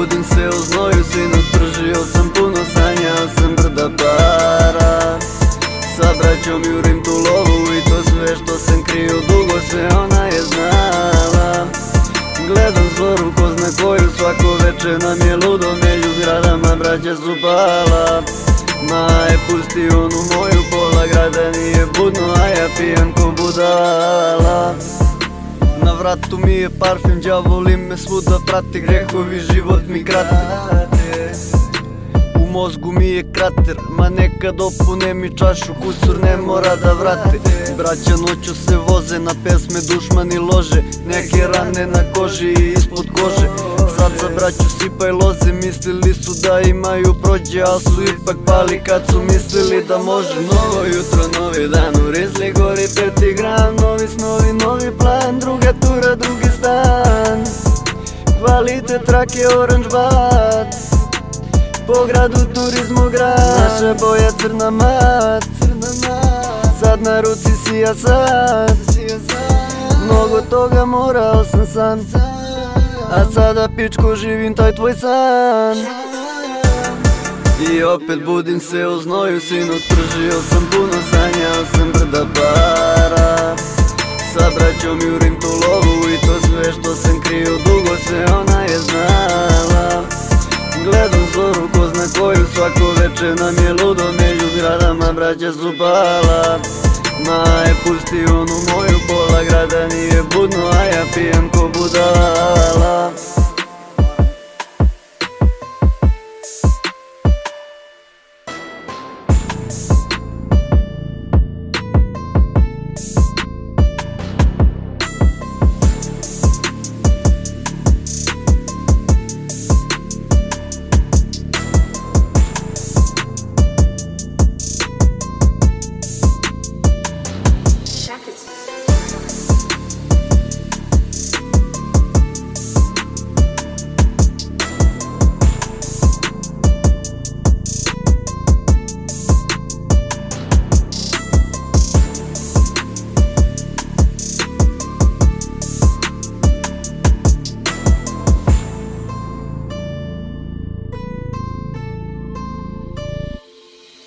budim se u znoju Sinoć pržio sam puno, sanjao sam brda para. Sa braćom jurim tu lovu i to sve što sam krio dugo Sve ona je znala. Gledam zoru ko zna koju svako veče nam je ludo Među zgradama braća su pala. Maje pusti onu moju pola grada nije budno A ja pijan ko budala vratu mi je parfem, đavoli me svuda prati Grehovi život mi krate. U mozgu mi je krater, ma nekad opune mi čašu Kusur ne mora da vrate. Braća noću se voze, na pesme dušmani lože Neke rane na koži i ispod kože. Sad za braću sipaj loze, mislili su da imaju prođe A su ipak pali kad su mislili da može. Novo jutro, novi Kvalitet trake orange bat Po gradu turizmu grad. Naša boja crna mat. Sad na ruci sija sad. Mnogo toga morao sam san A sada pičko živim taj tvoj san. I opet budim se u znoju Sinoć pržio sam puno Sanjao sam brda para. Sa braćom jurim tu lovu I to sve što sam krio Sve ona je znala. Gledam zoru ko zna koju Svako veče nam je ludo Među zgradama braća su pala. Maje pusti onu moju Pola grada nije budno A ja pijem ko budala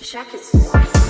Check it.